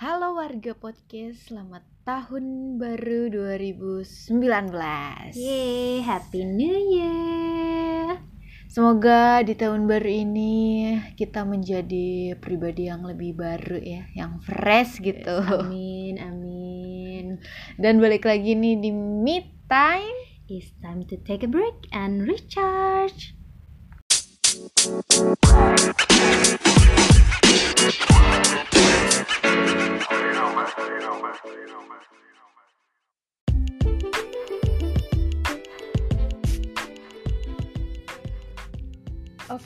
Halo warga podcast, selamat tahun baru 2019. Yeay, Happy New Year. Semoga di tahun baru ini kita menjadi pribadi yang lebih baru ya, yang fresh gitu. Amin, amin. Dan balik lagi nih di Me Time. It's time to take a break and recharge. Oke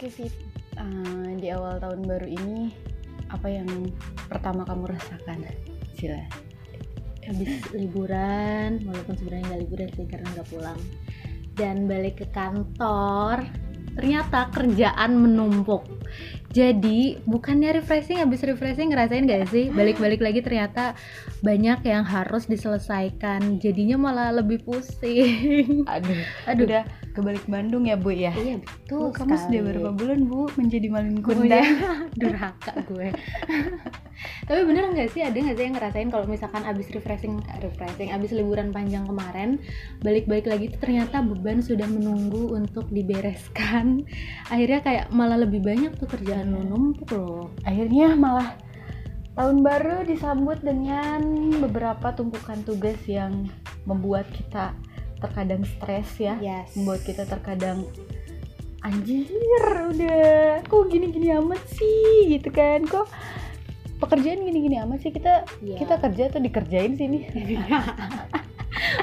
sih, eh, di awal tahun baru ini apa yang pertama kamu rasakan? Sila. Habis liburan, walaupun sebenarnya nggak liburan sih karena nggak pulang. Dan balik ke kantor, ternyata kerjaan menumpuk. Jadi bukannya refreshing habis refreshing ngerasain gak sih balik-balik lagi ternyata banyak yang harus diselesaikan jadinya malah lebih pusing. Aduh, Aduh, udah kebalik Bandung ya Bu ya? iya betul. Bu, kamu sudah berapa bulan Bu menjadi malin Oh, kunda? iya. durhaka gue tapi bener nggak sih ada nggak sih yang ngerasain kalau misalkan abis refreshing refreshing abis liburan panjang kemarin balik-balik lagi tuh ternyata beban sudah menunggu untuk dibereskan. Akhirnya kayak malah lebih banyak tuh kerjaan lo numpuk loh. Akhirnya malah tahun baru disambut dengan beberapa tumpukan tugas yang membuat kita terkadang stres ya. yes. Membuat kita terkadang anjir udah kok gini-gini amat sih? Gitu kan. Kok pekerjaan gini-gini amat sih kita Iya. kita kerja tuh dikerjain sini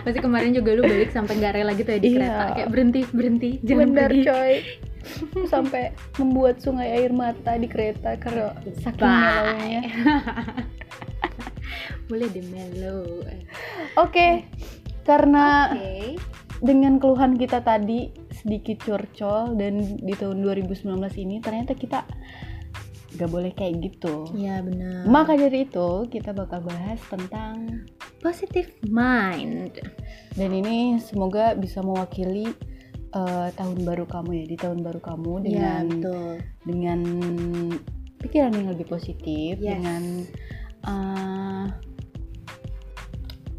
pasti kemarin juga lu balik sampai nggak rela gitu ya di Iya. kereta kayak berhenti berhenti jangan bener pergi. coy. Sampai membuat sungai air mata di kereta karena saking melownya. Boleh di mellow. Oke karena oke. dengan keluhan kita tadi sedikit curcol dan di tahun 2019 ini ternyata kita gak boleh kayak gitu Iya benar maka dari itu kita bakal bahas tentang positive mind dan ini semoga bisa mewakili eh, tahun baru kamu ya di tahun baru kamu Iya dengan betul. dengan pikiran yang lebih positif Yes. dengan eh,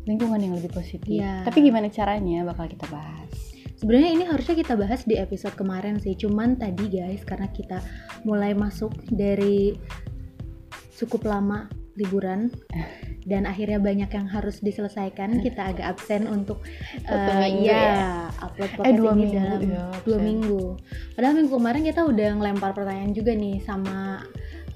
lingkungan yang lebih positif Iya. tapi gimana caranya bakal kita bahas Sebenarnya ini harusnya kita bahas di episode kemarin sih, cuman tadi guys karena kita mulai masuk dari cukup lama liburan dan akhirnya banyak yang harus diselesaikan, kita agak absen untuk eh, minggu ya, ya. upload Eh, podcast dua ini minggu dalam ya, dua minggu. Padahal minggu kemarin kita udah ngelempar pertanyaan juga nih sama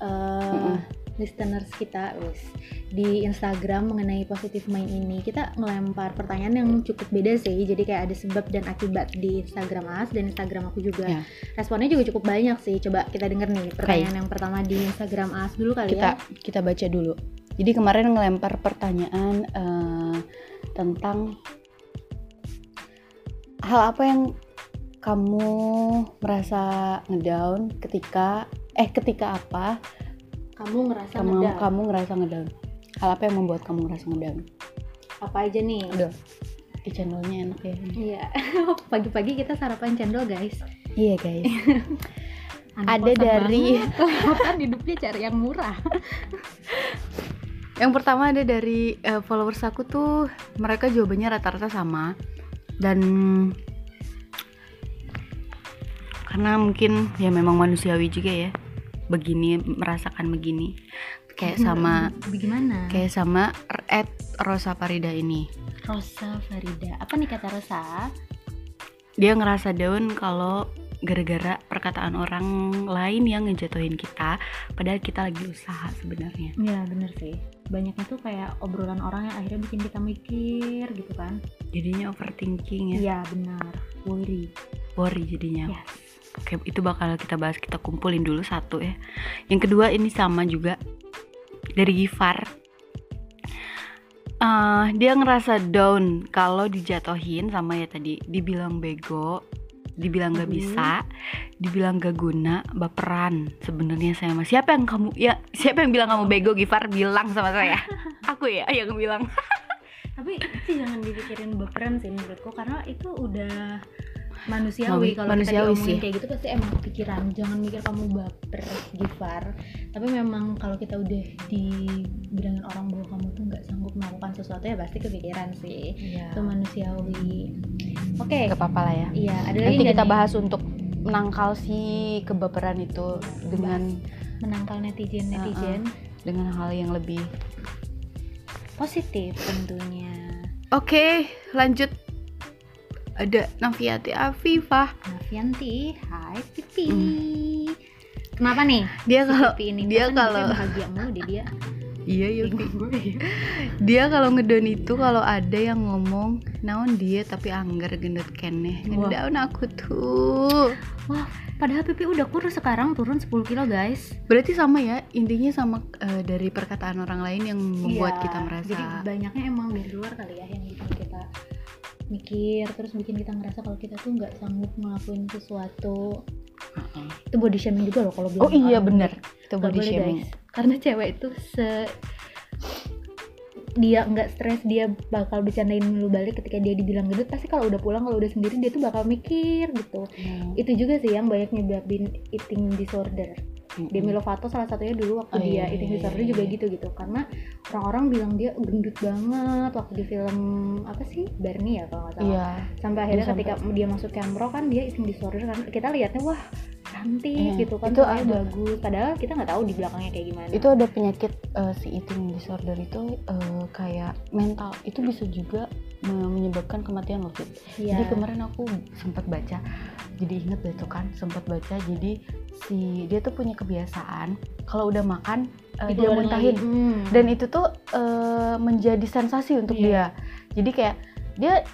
eh, Mm-mm. Listeners kita wis di Instagram mengenai positive mind ini kita ngelempar pertanyaan yang cukup beda sih. Jadi kayak ada sebab dan akibat di Instagram As dan Instagram aku juga. Ya. responnya juga cukup banyak sih. Coba kita denger nih pertanyaan yang pertama di Instagram As dulu kali kita ya. kita baca dulu. Jadi kemarin ngelempar pertanyaan eh, tentang hal apa yang kamu merasa ngedown ketika eh ketika apa kamu ngerasa kamu ngedown. kamu ngerasa ngedown. Hal apa yang membuat kamu ngerasa ngedown? Apa aja nih? Aduh di channelnya enak ya iya. Pagi-pagi kita sarapan cendol guys. Iya guys. Ada dari- kelihatan hidupnya cari yang murah. Yang pertama ada dari eh, followers aku tuh mereka jawabannya rata-rata sama. Dan karena mungkin ya memang manusiawi juga ya begini merasakan begini. Kayak sama bagaimana kayak sama Ed Rosa Parida ini. Rosa Farida. Apa nih kata Rosa? Dia ngerasa down kalau gara-gara perkataan orang lain yang ngejatuhin kita padahal kita lagi usaha sebenarnya. Iya bener sih. Banyaknya tuh kayak obrolan orang yang akhirnya bikin kita mikir gitu kan. Jadinya overthinking ya. Iya benar Worry. Worry jadinya. Yes Oke, itu bakal kita bahas, kita kumpulin dulu satu ya. Yang kedua ini sama juga dari Gifar. Eh, dia ngerasa down kalau dijatohin sama ya tadi, dibilang bego, dibilang gak Mhm. bisa, dibilang gak guna, baperan. Sebenarnya saya mah siapa yang kamu ya siapa yang bilang kamu bego Gifar bilang sama saya. Aku ya yang bilang. Tapi itu jangan dipikirin baperan sih menurutku Karena itu udah manusiawi Ma- kalau manusiawi kita diomongin sih. kayak gitu pasti emang kepikiran jangan mikir kamu baper Gifar tapi memang kalau kita udah dibilangin orang bahwa kamu tuh nggak sanggup melakukan sesuatu ya pasti kepikiran sih Iya. itu manusiawi oke Gak apa-apa lah ya. iya ada lagi Nanti kita nih? bahas untuk menangkal si kebaperan itu dengan menangkal netizen netizen dengan hal yang lebih. positif tentunya Oke, lanjut. Ada Nafiati Afifah. Nafianti hai Pipi Hmm. kenapa nih Dia kalau ini dia Perasaan kalau bahagia mulu deh dia iya iya ya. dia kalau ngedon itu kalau ada yang ngomong naon dia tapi angger gendut keneh Wah. ngedaun aku tuh Wah, padahal Pipi udah kurus sekarang turun 10 kilo guys. berarti sama ya intinya sama eh, dari perkataan orang lain yang membuat Iya, kita merasa Jadi banyaknya emang dari luar kali ya yang bikin kita mikir terus bikin kita ngerasa kalau kita tuh nggak sanggup ngelakuin sesuatu. Heeh. Itu body shaming juga loh kalau bilang oh iya bener itu body boleh, shaming guys. Karena cewek itu se dia nggak stres dia bakal bercandain lu balik ketika dia dibilang gendut pasti kalau udah pulang kalau udah sendiri dia tuh bakal mikir gitu Hmm. itu juga sih yang banyak nyebabin eating disorder. Demi Lovato salah satunya dulu waktu Oh, dia iya, eating iya, iya, juga iya. gitu gitu. Karena orang-orang bilang dia gendut banget waktu di film apa sih? Barney ya kalau nggak salah. Iya. Sampai akhirnya Dia ketika dia masuk Camro kan dia eating disorder kan. Kita lihatnya wah cantik Iya, gitu kan itu ada. bagus padahal kita nggak tahu di belakangnya kayak gimana itu ada penyakit eh, si eating disorder itu eh, kayak mental itu bisa juga me- menyebabkan kematian loh Fit. Iya. Jadi kemarin aku sempat baca, jadi inget deh tuh kan, sempat baca. Jadi si dia tuh punya kebiasaan kalau udah makan eh, dia muntahin. Hmm. dan itu tuh eh, menjadi sensasi untuk Iya. dia. Jadi kayak dia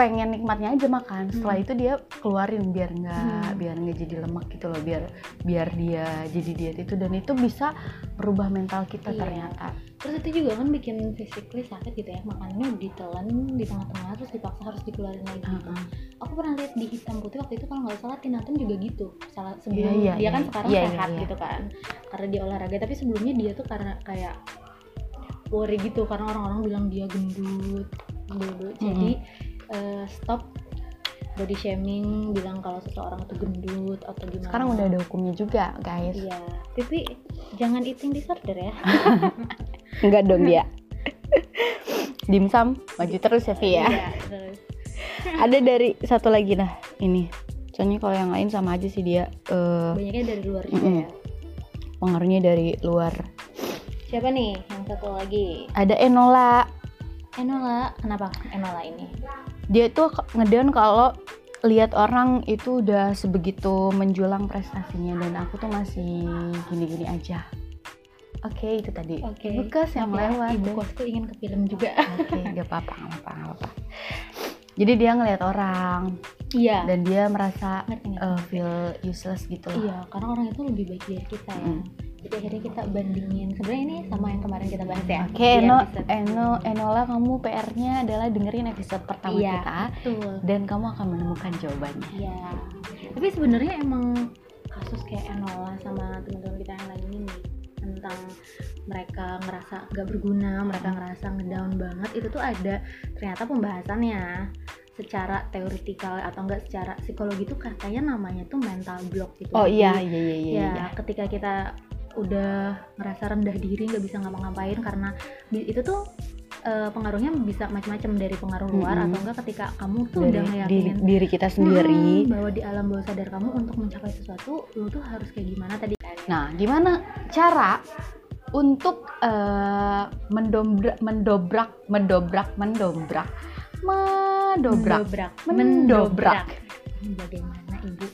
pengen nikmatnya aja makan. Setelah Hmm. itu dia keluarin biar nggak Hmm. biar nggak jadi lemak gitu loh, biar biar dia jadi diet itu dan itu bisa merubah mental kita Iya. ternyata. terus itu juga kan bikin physically sakit gitu ya makanannya udah ditelan di tengah-tengah terus dipaksa harus dikeluarin lagi gitu. Heeh. aku pernah lihat di hitam putih waktu itu kalau nggak salah Tina Turner juga gitu salah sebelum Iya, iya, dia iya, kan sekarang Iya, iya, sehat iya. gitu kan karena dia olahraga tapi sebelumnya dia tuh karena kayak worry gitu karena orang-orang bilang dia gendut gendut jadi eh, stop body shaming bilang kalau seseorang itu gendut atau gimana Sekarang udah ada hukumnya juga, guys. iya tapi jangan eating disorder ya Enggak dong dia. Dimsum maju terus ya Vi ya. Iya, terus. Ada dari satu lagi nah ini. Soalnya kalau yang lain sama aja sih dia eh, banyaknya dari luar juga Mm-mm. ya pengaruhnya dari luar. siapa nih yang satu lagi Ada Enola. Enola kenapa Enola ini Dia tuh ke- ngedown kalau lihat orang itu udah sebegitu menjulang prestasinya dan aku tuh masih gini-gini aja. Oke, itu tadi. Oke. Bekas yang Maaf ya, lewat. Ibu kosku ingin ke film juga. Oke, gak apa-apa, gak apa-apa, gak apa-apa. Jadi dia ngelihat orang Iya. dan dia merasa Ngerti nggak? eh, feel useless gitu. Iya, karena orang itu lebih baik dari kita ya. Mm. Jadi akhirnya kita bandingin. Sebenarnya ini sama yang kemarin kita bahas ya. Oke, Di Eno, episode Eno, Enola, kamu PR-nya adalah dengerin episode pertama Iya. kita Betul. dan kamu akan menemukan jawabannya. Iya. Tapi sebenarnya emang kasus kayak Enola sama teman-teman kita yang lain ini tentang mereka ngerasa gak berguna, mereka ngerasa ngedown banget itu tuh ada ternyata pembahasannya secara teoritikal atau enggak secara psikologi tuh katanya namanya tuh mental block gitu. Oh iya, iya, iya, iya. ya iya. ketika kita udah ngerasa rendah diri nggak bisa ngapa-ngapain karena itu tuh eh, pengaruhnya bisa macam-macam dari pengaruh luar Mm-mm. atau enggak ketika kamu tuh Dari udah diri, ngeyakinin diri kita sendiri. Hmm, bahwa di alam bawah sadar kamu untuk mencapai sesuatu lu tuh harus kayak gimana tadi Nah, gimana cara untuk eh, mendobrak, mendobrak, mendobrak, mendobrak, mendobrak, mendobrak. Hmm, bagaimana ibu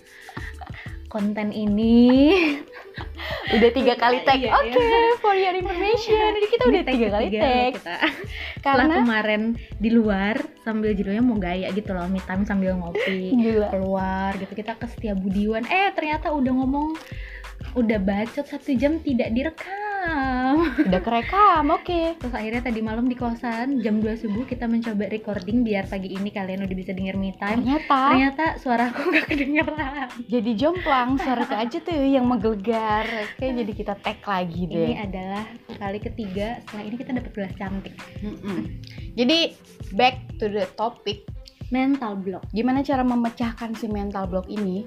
konten ini Udah tiga kali tag. Iya, Oke, for your information. Jadi kita udah tiga kali tag. Karena kemarin di luar sambil judulnya mau gaya gitu loh me time sambil ngopi gila. keluar gitu kita ke Setia Budiwan eh ternyata udah ngomong udah bacot satu jam tidak direkam Udah kerekam, oke. terus akhirnya tadi malam di kosan jam 2 subuh kita mencoba recording biar pagi ini kalian udah bisa denger me time Ternyata ternyata suaraku nggak kedengeran jadi jomplang suara aja tuh yang menggelegar. Oke, jadi kita tag lagi ini deh. adalah kali ketiga setelah ini kita dapat gelas cantik Mm-mm. Jadi back to the topic. mental block Gimana cara memecahkan si mental block ini?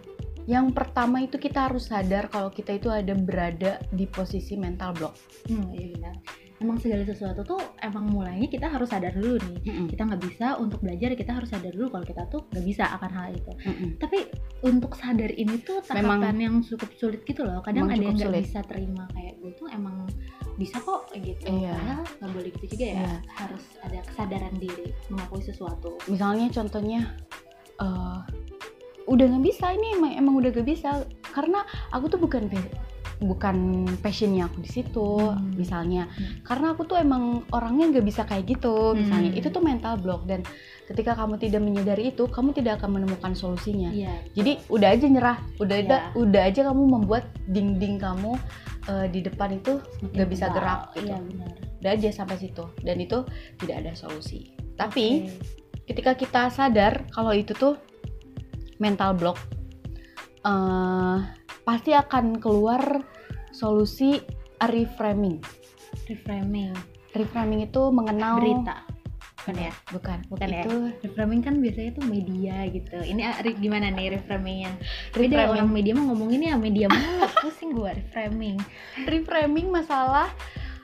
Yang pertama itu kita harus sadar kalau kita itu ada berada di posisi mental block. hmm iya benar emang segala sesuatu tuh emang mulainya kita harus sadar dulu nih Mm-mm. kita nggak bisa untuk belajar kita harus sadar dulu kalau kita tuh nggak bisa akan hal itu Mm-mm. tapi untuk sadar ini tuh Memang- tahapan yang cukup sulit gitu loh kadang ada yang nggak bisa terima kayak gue tuh emang bisa kok gitu Iya. padahal nggak boleh gitu juga ya Iya. harus ada kesadaran diri mengakui sesuatu Misalnya contohnya eh, udah nggak bisa ini emang, emang udah gak bisa karena aku tuh bukan bukan passionnya aku di situ Hmm. misalnya Hmm. karena aku tuh emang orangnya nggak bisa kayak gitu misalnya Hmm. itu tuh mental block dan ketika kamu tidak menyadari itu kamu tidak akan menemukan solusinya iya jadi udah aja nyerah udah ada udah aja kamu membuat dinding kamu eh, di depan itu nggak bisa tebal. gerak gitu. iya benar udah aja sampai situ dan itu tidak ada solusi tapi Oke. ketika kita sadar kalau itu tuh mental block eh pasti akan keluar solusi reframing. Reframing. Reframing itu mengenal berita. Bukan ya? bukan. Bukan ya? itu reframing kan biasanya tuh media gitu. Ini ah, gimana nih reframingnya? Beda reframing. orang media mau ngomongin ya media mulu. Pusing gua reframing. Reframing masalah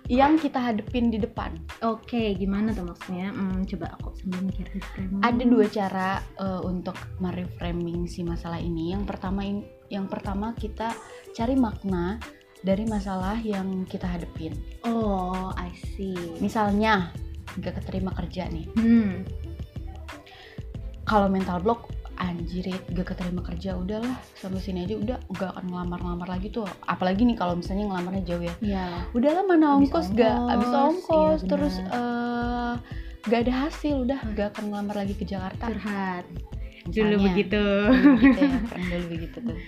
yang kita hadepin di depan. Oke gimana tuh maksudnya? Hmm, coba aku sambil mikir reframing ada dua cara eh, untuk mereframing si masalah ini. Yang pertama in- yang pertama kita cari makna dari masalah yang kita hadepin. Oh I see. Misalnya gak keterima kerja nih. Hmm. Kalau mental block anjirit gak keterima kerja udahlah. Sampai sini aja udah gak akan ngelamar-ngelamar lagi tuh. Apalagi nih kalau misalnya ngelamarnya jauh ya. Ya udahlah mana Habis ongkos gak habis ongkos, ongkos iya terus benar. eh, gak ada hasil udah. Gak akan ngelamar lagi ke Jakarta. Curhat. Dulu begitu. Dulu begitu ya pernah dulu begitu tuh.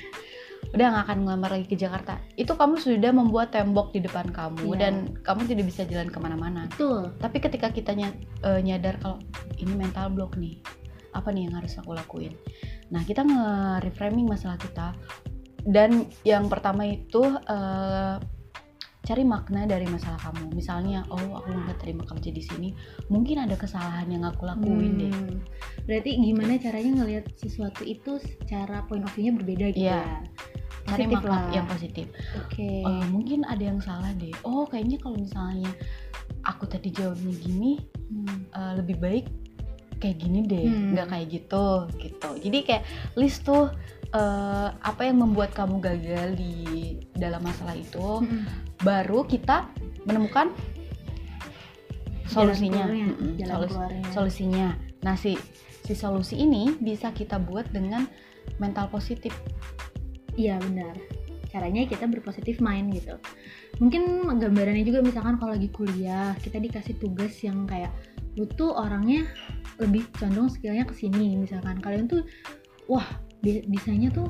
Udah gak akan ngelamar lagi ke Jakarta. Itu kamu sudah membuat tembok di depan kamu Iya. dan kamu tidak bisa jalan ke mana-mana. Betul. Tapi ketika kita ny- eh, nyadar kalau ini mental block nih apa nih yang harus aku lakuin? Nah kita nge-reframing masalah kita. Dan yang pertama itu eh, cari makna dari masalah kamu. Misalnya oh aku nggak terima kerja di sini mungkin ada kesalahan yang aku lakuin deh. Hmm, berarti gimana caranya ngelihat sesuatu itu secara point of view-nya berbeda gitu Iya. ya? Cari Positif makna lah. yang positif. Oke. Eh, mungkin ada yang salah deh. Oh kayaknya kalau misalnya aku tadi jawabnya gini Hmm. eh, lebih baik kayak gini deh Hmm. nggak kayak gitu gitu jadi kayak list tuh eh, apa yang membuat kamu gagal di dalam masalah itu Mm-mm. baru kita menemukan solusinya jalan keluarnya, Mm-mm, jalan solus- keluarnya. solusinya nah si si solusi ini bisa kita buat dengan mental positif Iya benar. Caranya kita berpositif mind gitu. Mungkin gambarannya juga misalkan kalau lagi kuliah kita dikasih tugas yang kayak lu tuh orangnya lebih condong skillnya ke sini misalkan. Kalian tuh wah bi- bisanya tuh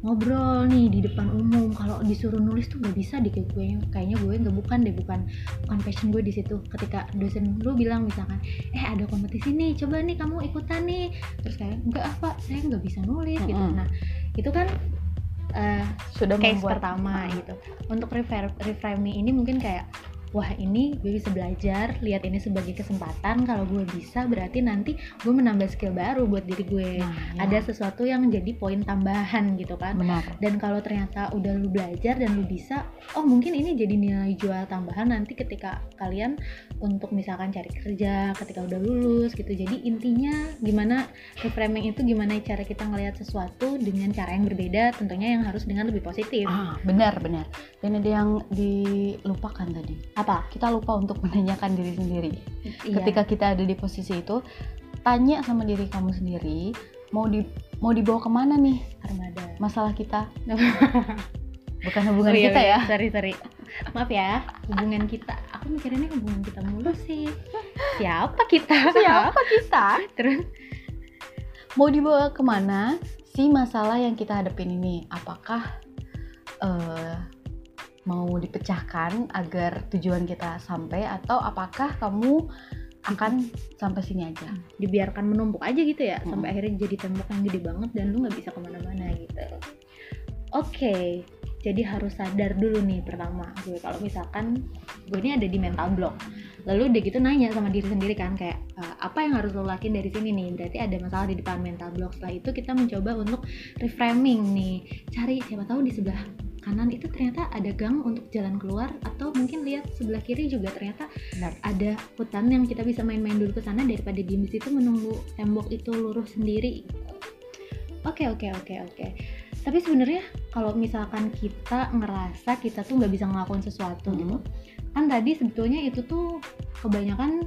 ngobrol nih di depan umum. Kalau disuruh nulis tuh gak bisa deh kayak gue. Kayaknya gue nggak bukan deh bukan bukan passion gue di situ. Ketika dosen lu bilang misalkan eh ada kompetisi nih coba nih kamu ikutan nih. Terus kayak enggak apa saya nggak bisa nulis gitu. Mm-mm. nah itu kan eh, sudah case membuat pertama gitu. Untuk reframing ini mungkin kayak wah ini gue bisa belajar, lihat ini sebagai kesempatan kalau gue bisa berarti nanti gue menambah skill baru buat diri gue. Nah, ya, Ada sesuatu yang jadi poin tambahan gitu kan. benar Dan kalau ternyata udah lu belajar dan lu bisa, oh mungkin ini jadi nilai jual tambahan nanti ketika kalian untuk misalkan cari kerja, ketika udah lulus gitu. Jadi intinya gimana reframing itu gimana cara kita ngelihat sesuatu dengan cara yang berbeda, tentunya yang harus dengan lebih positif. ah benar benar dan ada yang dilupakan tadi Apa? kita lupa untuk menanyakan diri sendiri Iya. ketika kita ada di posisi itu tanya sama diri kamu sendiri mau di mau dibawa ke mana nih armada. masalah kita bukan hubungan Oh iya, kita ya Sorry, sorry. Maaf ya, hubungan kita. Aku mikirinnya hubungan kita mulu sih. Siapa kita? siapa kita Terus mau dibawa ke mana si masalah yang kita hadapin ini apakah eh, mau dipecahkan agar tujuan kita sampai atau apakah kamu akan sampai sini aja dibiarkan menumpuk aja gitu ya Mm. sampai akhirnya jadi tembok yang gede banget dan lu nggak bisa ke mana-mana gitu. Oke, jadi harus sadar dulu nih pertama gue kalau misalkan gue ini ada di mental block. lalu udah gitu nanya sama diri sendiri kan kayak uh, apa yang harus lo lakuin dari sini nih berarti ada masalah di depan mental block setelah itu kita mencoba untuk reframing nih cari siapa tahu di sebelah kanan itu ternyata ada gang untuk jalan keluar atau mungkin lihat sebelah kiri juga ternyata Benar. ada hutan yang kita bisa main-main dulu ke sana daripada diem di situ menunggu tembok itu lurus sendiri oke oke oke oke tapi sebenarnya kalau misalkan kita ngerasa kita tuh nggak bisa ngelakuin sesuatu Hmm. gitu kan tadi sebetulnya itu tuh kebanyakan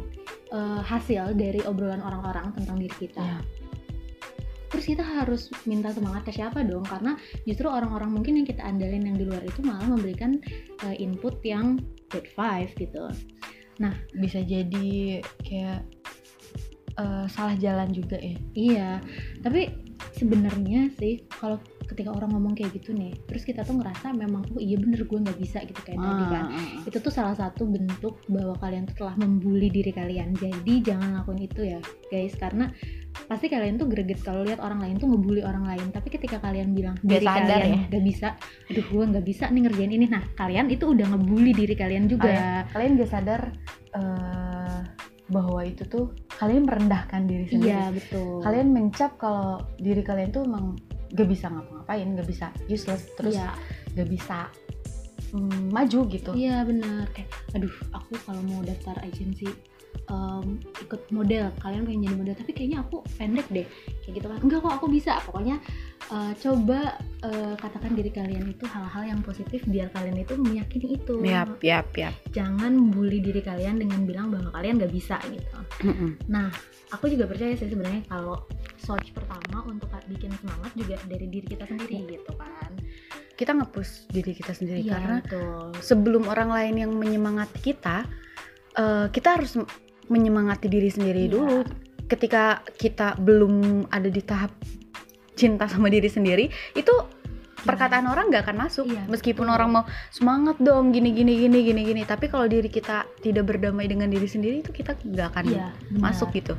eh, hasil dari obrolan orang-orang tentang diri kita Iya. Terus kita harus minta semangat ke siapa dong karena justru orang-orang mungkin yang kita andalin yang di luar itu malah memberikan eh, input yang bad five gitu bisa jadi kayak eh, salah jalan juga ya Iya, tapi sebenarnya sih kalau ketika orang ngomong kayak gitu nih, terus kita tuh ngerasa memang oh iya bener gue nggak bisa gitu kayak tadi kan. Ah, ah, ah. Itu tuh salah satu bentuk bahwa kalian tuh telah membuli diri kalian. Jadi jangan lakuin itu ya, guys, karena pasti kalian tuh greget kalau lihat orang lain tuh ngebully orang lain. Tapi ketika kalian bilang diri kalian ya. nggak bisa, aduh gue nggak bisa nih ngerjain ini. Nah kalian itu udah ngebully diri kalian juga. Ah, ya. kalian gak sadar eh, bahwa itu tuh kalian merendahkan diri sendiri Iya betul. kalian mencap kalau diri kalian tuh emang gak bisa ngapa-ngapain gak bisa useless terus Iya. gak bisa mm, maju gitu Iya benar kayak aduh aku kalau mau daftar agensi em, ikut model. Kalian pengen jadi model tapi kayaknya aku pendek deh. Kayak gitu kan. Enggak kok aku bisa. Pokoknya eh, coba eh, katakan diri kalian itu hal-hal yang positif biar kalian itu meyakini itu. Yap yap yap. Jangan bully diri kalian dengan bilang bahwa kalian nggak bisa gitu. Nah aku juga percaya sih sebenarnya kalau source pertama untuk bikin semangat juga dari diri kita sendiri gitu kan. Kita ngepush diri kita sendiri iya karena betul. sebelum orang lain yang menyemangati kita eh, kita harus menyemangati diri sendiri Iya. dulu ketika kita belum ada di tahap cinta sama diri sendiri itu perkataan orang nggak akan masuk Iya, meskipun betul. orang mau semangat dong gini gini gini gini gini tapi kalau diri kita tidak berdamai dengan diri sendiri itu kita nggak akan iya benar. masuk gitu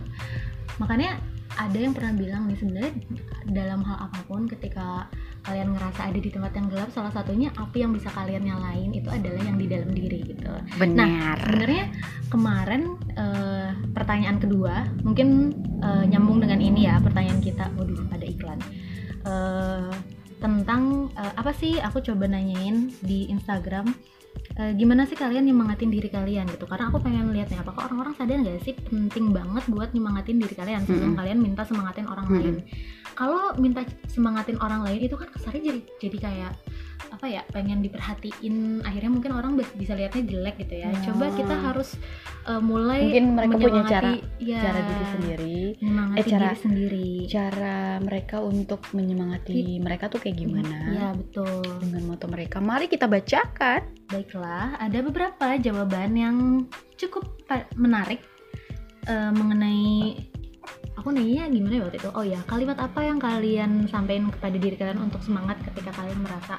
makanya ada yang pernah bilang nih sebenarnya dalam hal apa pun ketika kalian ngerasa ada di tempat yang gelap salah satunya api yang bisa kalian nyalain itu adalah yang di dalam diri gitu. Benar. sebenarnya kemarin eh, pertanyaan kedua mungkin eh, nyambung dengan ini ya pertanyaan kita waduh ada iklan. Eh, tentang eh, apa sih? Aku coba nanyain di Instagram eh, gimana sih kalian nyemangatin diri kalian gitu karena aku pengen lihat nih apakah orang-orang sadar nggak sih penting banget buat nyemangatin diri kalian sebelum Mm-mm. kalian minta semangatin orang Mm-mm. lain kalau minta semangatin orang lain itu kan kesannya jadi jadi kayak apa ya pengen diperhatiin akhirnya mungkin orang bis- bisa lihatnya jelek gitu ya. Ya. coba kita harus uh, mulai Mungkin mereka punya menyemangati- ya, cara diri sendiri. Menyemangati Eh, cara- diri sendiri. cara mereka untuk menyemangati mereka tuh kayak gimana? ya betul. Dengan moto mereka. Mari kita bacakan. Baiklah ada beberapa jawaban yang cukup menarik uh, mengenai aku nanya gimana ya waktu itu? Oh ya kalimat apa yang kalian sampaikan kepada diri kalian untuk semangat ketika kalian merasa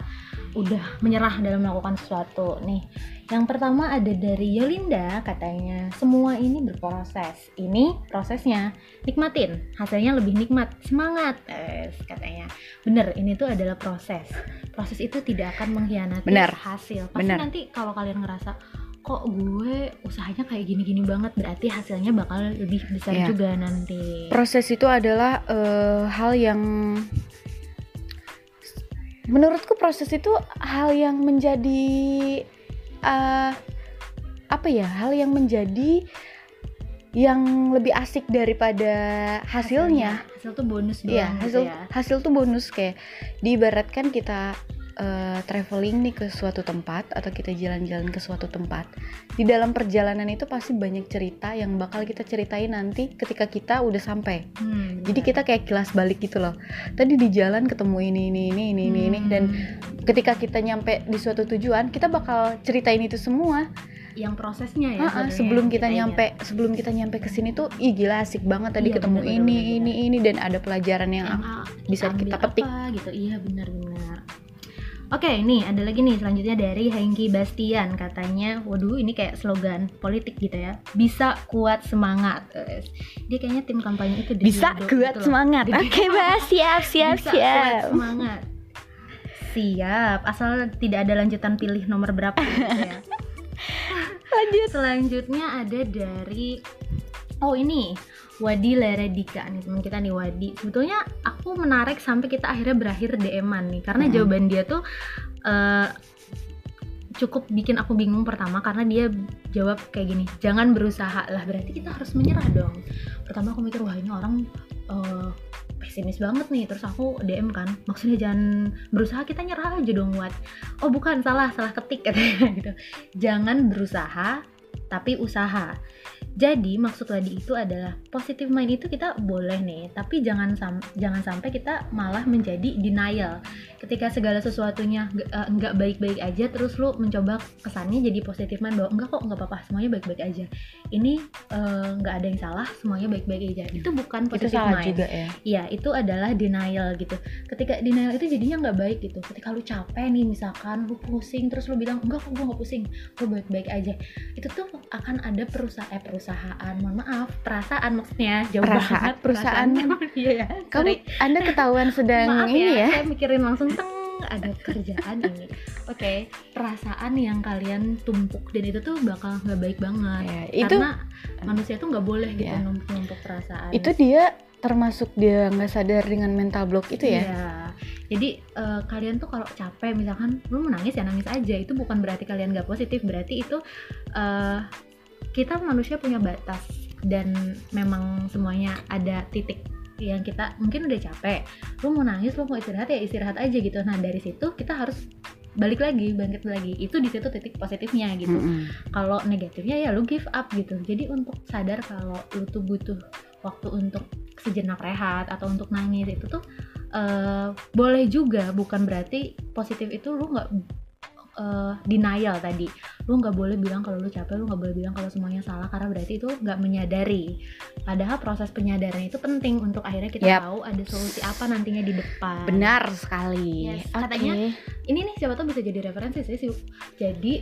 udah menyerah dalam melakukan sesuatu. Nih yang pertama ada dari Yolinda katanya semua ini berproses. Ini prosesnya. Nikmatin hasilnya lebih nikmat. Semangat eh, katanya. Bener ini tuh adalah proses. Proses itu tidak akan mengkhianati Benar. hasil. Pasti Benar. nanti kalau kalian ngerasa kok gue usahanya kayak gini-gini banget? Berarti hasilnya bakal lebih besar Iya. juga nanti. Proses itu adalah eh, hal yang menurutku proses itu hal yang menjadi eh, apa ya hal yang menjadi yang lebih asik daripada hasilnya hasil tuh bonus gitu hasil ya. hasil tuh bonus kayak diibaratkan kita eh, traveling nih ke suatu tempat atau kita jalan-jalan ke suatu tempat. Di dalam perjalanan itu pasti banyak cerita yang bakal kita ceritain nanti ketika kita udah sampai. Hmm, Jadi kita kayak kilas balik gitu loh. Tadi di jalan ketemu ini ini ini ini ini, ini Hmm, dan ketika kita nyampe di suatu tujuan, kita bakal ceritain itu semua. yang prosesnya ya sebelum yang kita ingat. nyampe sebelum kita nyampe ke sini tuh ih gila asik banget tadi Iya, ketemu bener, bener, ini bener, ini ini dan ada pelajaran yang yang ah, bisa kita petik. apa gitu iya benar-benar Oke, nih ada lagi nih selanjutnya dari Hengki Bastian. Katanya, waduh ini kayak slogan politik gitu ya, bisa kuat semangat. Dia kayaknya tim kampanye itu bisa kuat gitu semangat. Oke bah siap siap bisa kuat siap. semangat. Siap, asal tidak ada lanjutan pilih nomor berapa gitu ya. Lanjut. Selanjutnya ada dari Oh ini Wadi Leredika nih teman kita nih Wadi. Sebetulnya aku menarik sampai kita akhirnya berakhir DM-an nih karena Mm-mm. jawaban dia tuh eh, cukup bikin aku bingung pertama karena dia jawab kayak gini jangan berusaha lah berarti kita harus menyerah dong. Pertama aku mikir wah ini orang eh, pesimis banget nih. Terus aku DM kan maksudnya jangan berusaha kita nyerah aja dong Wat oh bukan salah salah ketik katanya gitu. Jangan berusaha tapi usaha jadi maksud Wadi itu adalah positive mind itu kita boleh nih tapi jangan sam- jangan sampai kita malah menjadi denial ketika segala sesuatunya nggak- eh, nggak baik-baik aja terus lu mencoba kesannya jadi positive mind bahwa enggak kok nggak apa-apa semuanya baik-baik aja ini eh, nggak ada yang salah semuanya baik-baik aja itu bukan Itu positive salah mind juga ya. Iya, itu adalah denial gitu. Ketika denial itu jadinya nggak baik gitu. Ketika lu capek nih, misalkan lu pusing, terus lu bilang enggak kok gue nggak pusing, gue baik-baik aja. Itu tuh akan ada perusahaan, eh perusahaan, mohon maaf, perasaan maksudnya jauh Perasaan, banget. perusahaan. Iya ya. Kamu. Anda ketahuan sedang Maaf ini ya. saya mikirin langsung teng ada kerjaan ini. Oke, perasaan yang kalian tumpuk dan itu tuh bakal nggak baik banget. Ya, itu Karena manusia tuh nggak boleh gitu Ya. numpuk-numpuk perasaan. itu dia termasuk dia nggak sadar dengan mental block itu ya. Iya. Jadi eh, kalian tuh kalau capek misalkan lu menangis ya nangis aja itu bukan berarti kalian gak positif berarti itu eh, kita manusia punya batas dan memang semuanya ada titik yang kita mungkin udah capek. Lu mau nangis lu mau istirahat ya istirahat aja gitu. Nah dari situ kita harus balik lagi bangkit lagi. Itu di situ titik positifnya gitu. Mm-mm. kalau negatifnya ya lu give up gitu. Jadi untuk sadar kalau lu tuh butuh waktu untuk sejenak rehat atau untuk nangis itu tuh eh, boleh juga. Bukan berarti positif itu lu nggak eh, denial tadi lu nggak boleh bilang kalau lu capek lu nggak boleh bilang kalau semuanya salah karena berarti itu nggak menyadari padahal proses penyadaran itu penting untuk akhirnya kita Yap. tahu ada solusi apa nantinya di depan Benar sekali. Yes, Oke. katanya ini nih siapa tahu bisa jadi referensi sih sih. Jadi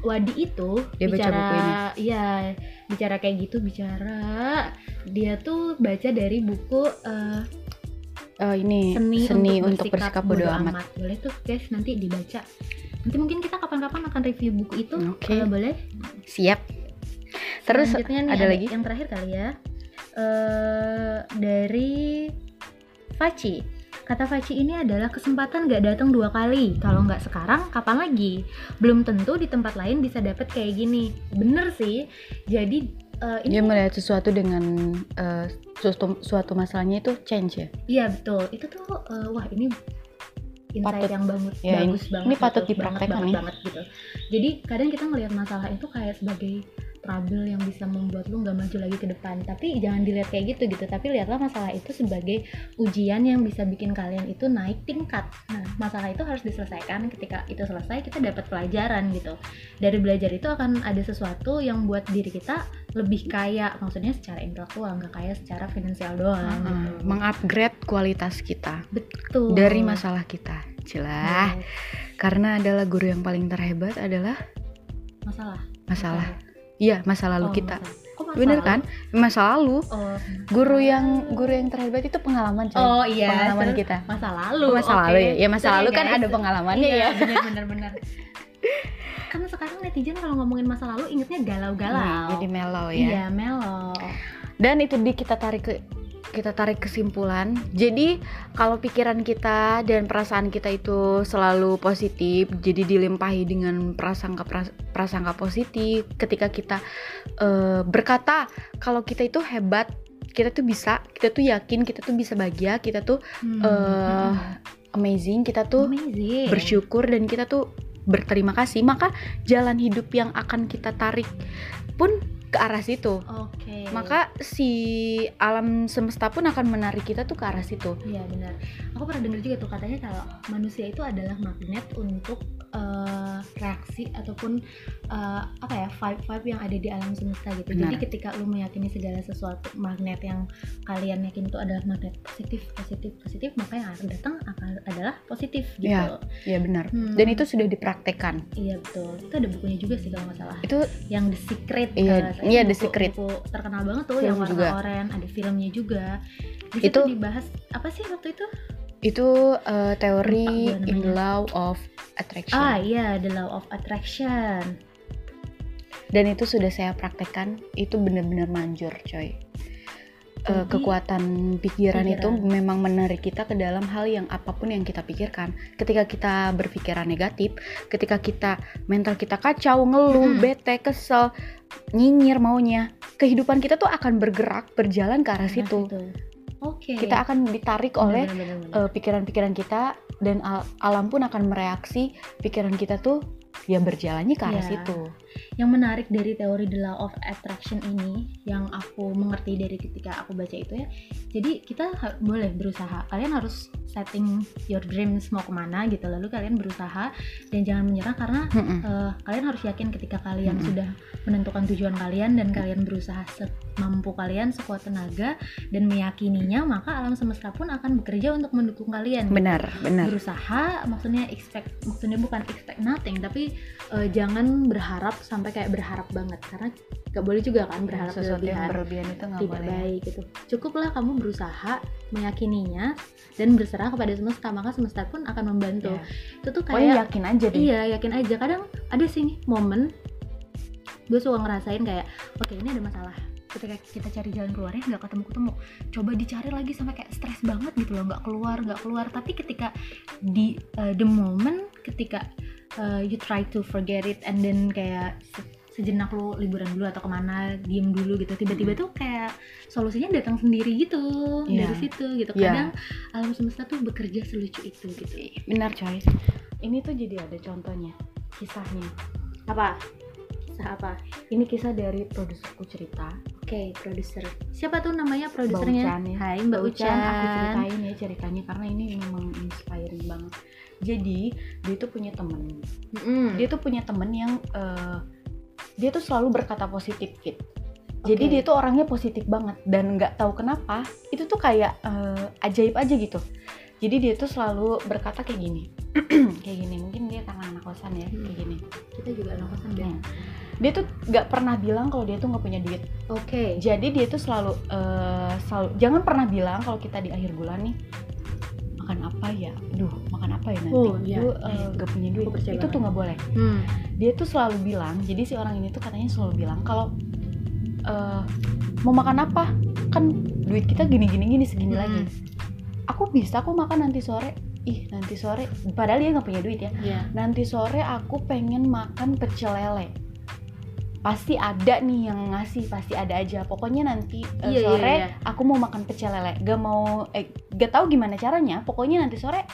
Wadi itu Dia baca bicara buku ini. iya bicara kayak gitu bicara dia tuh baca dari buku eh, Oh, ini seni, seni, untuk, bersikap bodo bodo amat. Boleh tuh guys nanti dibaca. Nanti mungkin kita kapan-kapan akan review buku itu Oke. kalau boleh. Siap. Terus Selanjutnya nih ada lagi? yang terakhir kali ya. Eh dari Faci. Kata Faci ini adalah kesempatan gak datang dua kali. Kalau nggak sekarang, kapan lagi? Belum tentu di tempat lain bisa dapet kayak gini. Bener sih. Jadi eh, dia ini melihat sesuatu dengan eh, suatu, suatu masalahnya itu change ya. iya betul. Itu tuh eh, wah ini insight Patut. yang banget, Ya, ini- bagus banget. ini patut gitu. dipraktekkan banget, nih. banget, gitu. Jadi kadang kita ngelihat masalah itu kayak sebagai trouble yang bisa membuat lu nggak maju lagi ke depan. Tapi jangan dilihat kayak gitu gitu. Tapi lihatlah masalah itu sebagai ujian yang bisa bikin kalian itu naik tingkat. Nah, masalah itu harus diselesaikan. Ketika itu selesai, kita dapat pelajaran gitu. Dari belajar itu akan ada sesuatu yang buat diri kita lebih kaya. Maksudnya secara intelektual, nggak kaya secara finansial doang. Heeh, gitu. mengupgrade kualitas kita Betul. dari masalah kita. Jelas. Yes. Karena adalah guru yang paling terhebat adalah masalah. masalah. Iya, masa lalu Oh, kita. Kok masalah? Bener kan? Masa lalu. Oh, Guru yang guru yang terhebat itu pengalaman coy. Oh iya, pengalaman terus kita. masa lalu. Oh, masa oke. lalu ya. Ya masa Sorry, lalu kan guys. ada pengalamannya Iya, ya. Bener bener bener. Karena sekarang netizen kalau ngomongin masa lalu ingetnya galau-galau. Nih, jadi mellow ya. Iya, melo. Dan itu di kita tarik ke kita tarik kesimpulan. Jadi kalau pikiran kita dan perasaan kita itu selalu positif, jadi dilimpahi dengan prasangka pras- prasangka positif. Ketika kita eh, berkata kalau kita itu hebat, kita tuh bisa, kita tuh yakin, kita tuh bisa bahagia, kita tuh Hmm. eh, amazing, kita tuh Amazing. bersyukur dan kita tuh berterima kasih, maka jalan hidup yang akan kita tarik pun ke arah situ. Oke. Maka si alam semesta pun akan menarik kita tuh ke arah situ. Iya benar. Aku pernah dengar juga tuh katanya kalau manusia itu adalah magnet untuk eh, reaksi ataupun eh, apa ya vibe vibe yang ada di alam semesta gitu. Jadi Benar. ketika lu meyakini segala sesuatu magnet yang kalian yakin itu adalah magnet positif positif positif maka yang akan datang akan adalah positif gitu. Iya. Iya benar. Hmm. Dan itu sudah dipraktekkan. Iya betul. Itu ada bukunya juga sih kalau nggak salah. Itu Yang The Secret. Iya, iya, The Buku- Secret. Buku terkenal banget tuh Film yang warna juga. oranye. Ada filmnya juga. Di Itu- dibahas apa sih waktu itu? itu uh, teori Lupa gue in namanya. law of attraction. Ah iya, The Law of Attraction. dan itu sudah saya praktekkan itu benar-benar manjur coy Jadi, kekuatan pikiran, itu pikiran. memang menarik kita ke dalam hal yang apa pun yang kita pikirkan. Ketika kita berpikiran negatif, ketika kita mental kita kacau, ngeluh, Mm-mm. bete, kesel, nyinyir maunya, kehidupan kita tuh akan bergerak berjalan ke arah Nah, situ. Oke. Kita akan ditarik oleh eh, pikiran-pikiran kita dan al- alam pun akan mereaksi pikiran kita tuh ya berjalannya ke arah Iya. situ. Yang menarik dari teori the law of attraction ini yang aku mengerti dari ketika aku baca itu ya jadi kita boleh berusaha kalian harus setting your dreams mau ke mana gitu lalu kalian berusaha dan jangan menyerah karena Mm-mm. eh, kalian harus yakin ketika kalian Mm-mm. sudah menentukan tujuan kalian dan kalian berusaha semampu kalian sekuat tenaga dan meyakininya maka alam semesta pun akan bekerja untuk mendukung kalian Benar, benar. berusaha maksudnya expect maksudnya bukan expect nothing tapi eh, jangan berharap sampai kayak berharap banget. Karena gak boleh juga kan berharap Sesuatu yang berlebihan. berlebihan itu nggak tidak boleh. baik gitu. Cukuplah kamu berusaha meyakininya dan berserah kepada semesta maka semesta pun akan membantu. Ya. itu tuh kayak yakin aja deh. iya yakin aja. Kadang ada sih nih momen gue suka ngerasain kayak oke ini ada masalah. Ketika kita cari jalan keluarnya nggak ketemu ketemu coba dicari lagi sampai kayak stres banget gitu loh. Nggak keluar nggak keluar. Tapi ketika di uh, the moment ketika uh, you try to forget it and then kayak se- sejenak lu liburan dulu atau ke mana diem dulu gitu tiba-tiba tuh kayak solusinya datang sendiri gitu Iya. dari situ gitu Iya. kadang alam semesta tuh bekerja selucu itu gitu Benar coy. Ini tuh jadi ada contohnya kisahnya. apa kisah apa Ini kisah dari produserku cerita. Oke, produser. Siapa tuh namanya Mbak produsernya? Ucan ya. Hai Mbak Ucan. aku ceritain ya ceritanya karena ini memang inspiring banget. Jadi dia tuh punya temen. Mm-mm. Dia tuh punya temen yang eh, dia tuh selalu berkata positif gitu. Jadi Oke. dia tuh orangnya positif banget dan nggak tahu kenapa itu tuh kayak eh, ajaib aja gitu. Jadi dia tuh selalu berkata kayak gini, kayak gini. Mungkin dia karena anak kosan ya, Hmm. kayak gini. kita juga anak kosan deh. Hmm. Dia tuh nggak pernah bilang kalau dia tuh nggak punya duit. Oke. Jadi dia tuh selalu, eh, selalu jangan pernah bilang kalau kita di akhir bulan nih makan apa ya, duh makan apa ya nanti, Oh, iya. Duh, eh, nggak punya duit. Itu banget. tuh nggak boleh. Hmm. Dia tuh selalu bilang, jadi si orang ini tuh katanya selalu bilang kalau eh, mau makan apa, kan duit kita gini gini gini segini Hmm. lagi. Aku bisa aku makan nanti sore. Ih nanti sore, padahal dia nggak punya duit ya. Iya. Nanti sore aku pengen makan pecel lele. Pasti ada nih yang ngasih, pasti ada aja. Pokoknya nanti eh, Iya, iya, sore iya. aku mau makan pecel lele. Gak mau, eh, gak tahu gimana caranya. Pokoknya nanti sore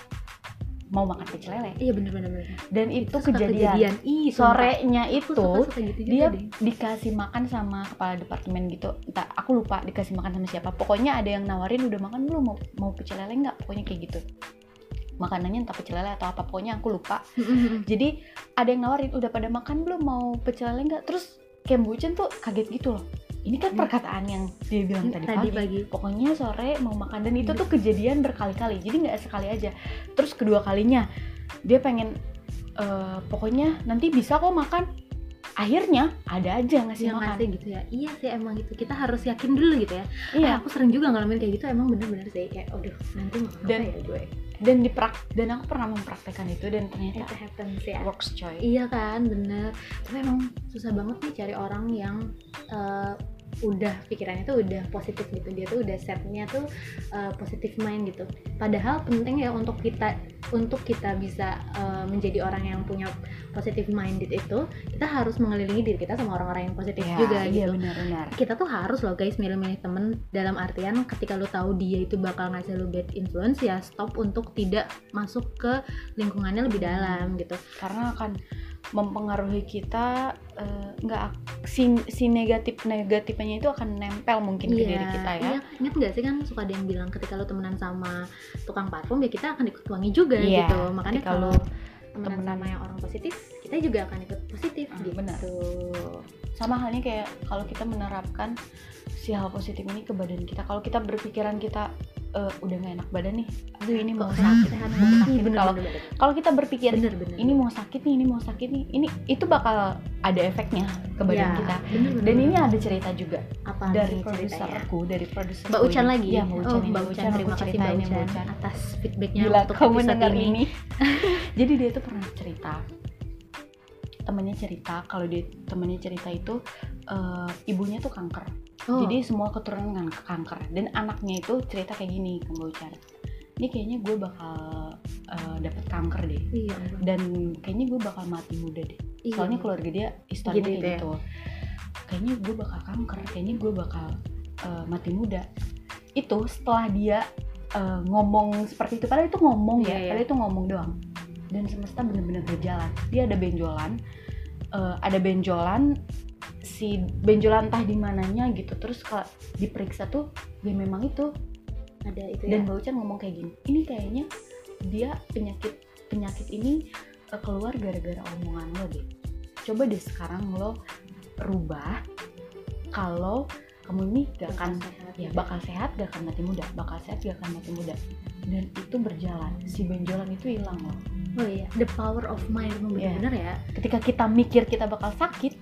mau makan pecel lele. Iya bener bener bener. Dan itu Suka kejadian. Ih, sumpah. Sorenya itu suka, suka gitu dia deh. dikasih makan sama kepala departemen gitu. Entah aku lupa dikasih makan sama siapa. Pokoknya ada yang nawarin udah makan belum mau mau pecel lele nggak? Pokoknya kayak gitu. Makanannya entah pecel lele atau apa. Pokoknya aku lupa. Jadi ada yang nawarin udah pada makan belum mau pecel lele nggak terus Kem Bucen tuh kaget gitu loh ini kan Hmm. perkataan yang dia bilang tadi, Tadi pagi. pagi. pokoknya sore mau makan dan itu tuh kejadian berkali-kali jadi nggak sekali aja terus kedua kalinya dia pengen eh, pokoknya nanti bisa kok makan akhirnya ada aja ngasih Yang makan ngasih gitu ya. Iya sih emang gitu. Kita harus yakin dulu gitu ya. iya Eh, aku sering juga ngalamin kayak gitu. Emang bener-bener sih kayak, aduh nanti makan Dan- apa ya gue. Dan diprak dan aku pernah mempraktekkan itu dan It ternyata happens ya. works coy Iya kan, bener. Tapi emang susah banget nih cari orang yang eh, udah pikirannya tuh udah positif gitu. Dia tuh udah setnya tuh eh, positif mind gitu. Padahal penting ya untuk kita untuk kita bisa eh, menjadi orang yang punya positive minded itu, kita harus mengelilingi diri kita sama orang-orang yang positif Ya, juga iya gitu. benar-benar Kita tuh harus loh guys milih-milih temen dalam artian ketika lu tahu dia itu bakal ngasih lu bad influence ya stop untuk tidak masuk ke lingkungannya lebih dalam gitu. karena akan mempengaruhi kita eh, nggak ak- si, si negatif negatifnya itu akan nempel mungkin ke diri kita ya Iya, ingat nggak sih kan suka ada yang bilang ketika lu temenan sama tukang parfum ya kita akan ikut wangi juga Iya, gitu. Makanya kalau temenan temenan- sama yang orang positif, kita juga akan ikut positif Ah, gitu. benar. sama halnya kayak kalau kita menerapkan si hal positif ini ke badan kita kalau kita berpikiran kita eh, udah nggak enak badan nih aduh ini mau sakit Iya, kalau kalau kita berpikir Bener, bener. ini mau sakit nih ini mau sakit nih ini itu bakal ada efeknya ke badan Ya, kita bener, bener, dan ini bener. ada cerita juga apa dari produserku dari produser Mbak Ucan lagi. ya Mbak Ucan oh, ini. Mbak Ucan, terima kasih Mbak ceritain ya, Ucan, atas feedbacknya Gila untuk kamu dengar ini. ini. Jadi dia tuh pernah cerita. temennya cerita kalau dia temennya cerita itu eh, ibunya tuh kanker Oh, jadi semua keturunan kan kanker. Dan anaknya itu cerita kayak gini ke Mbak Ucar. Ini kayaknya gue bakal eh, dapet kanker deh. Iya. Dan kayaknya gue bakal mati muda deh. Iya. soalnya keluarga dia historinya Gitu kayak ya. gitu. Kayaknya gue bakal kanker kayaknya gue bakal eh, mati muda. Itu setelah dia eh, ngomong seperti itu. Padahal itu ngomong ya Iya, iya. padahal itu ngomong doang. Dan semesta bener-bener berjalan. Dia ada benjolan eh, ada benjolan si benjolan entah di mananya gitu terus kalau diperiksa tuh ya memang itu ada itu dan ya. Mbak Ucan ngomong kayak gini ini kayaknya dia penyakit penyakit ini eh, keluar gara-gara omongan lo deh coba deh sekarang lo rubah kalau kamu ini gak akan Sehat, ya gitu. bakal sehat gak akan mati muda bakal sehat gak akan mati muda dan itu berjalan si benjolan itu hilang loh Oh iya, the power of mind emang Iya. bener-bener ya. ketika kita mikir kita bakal sakit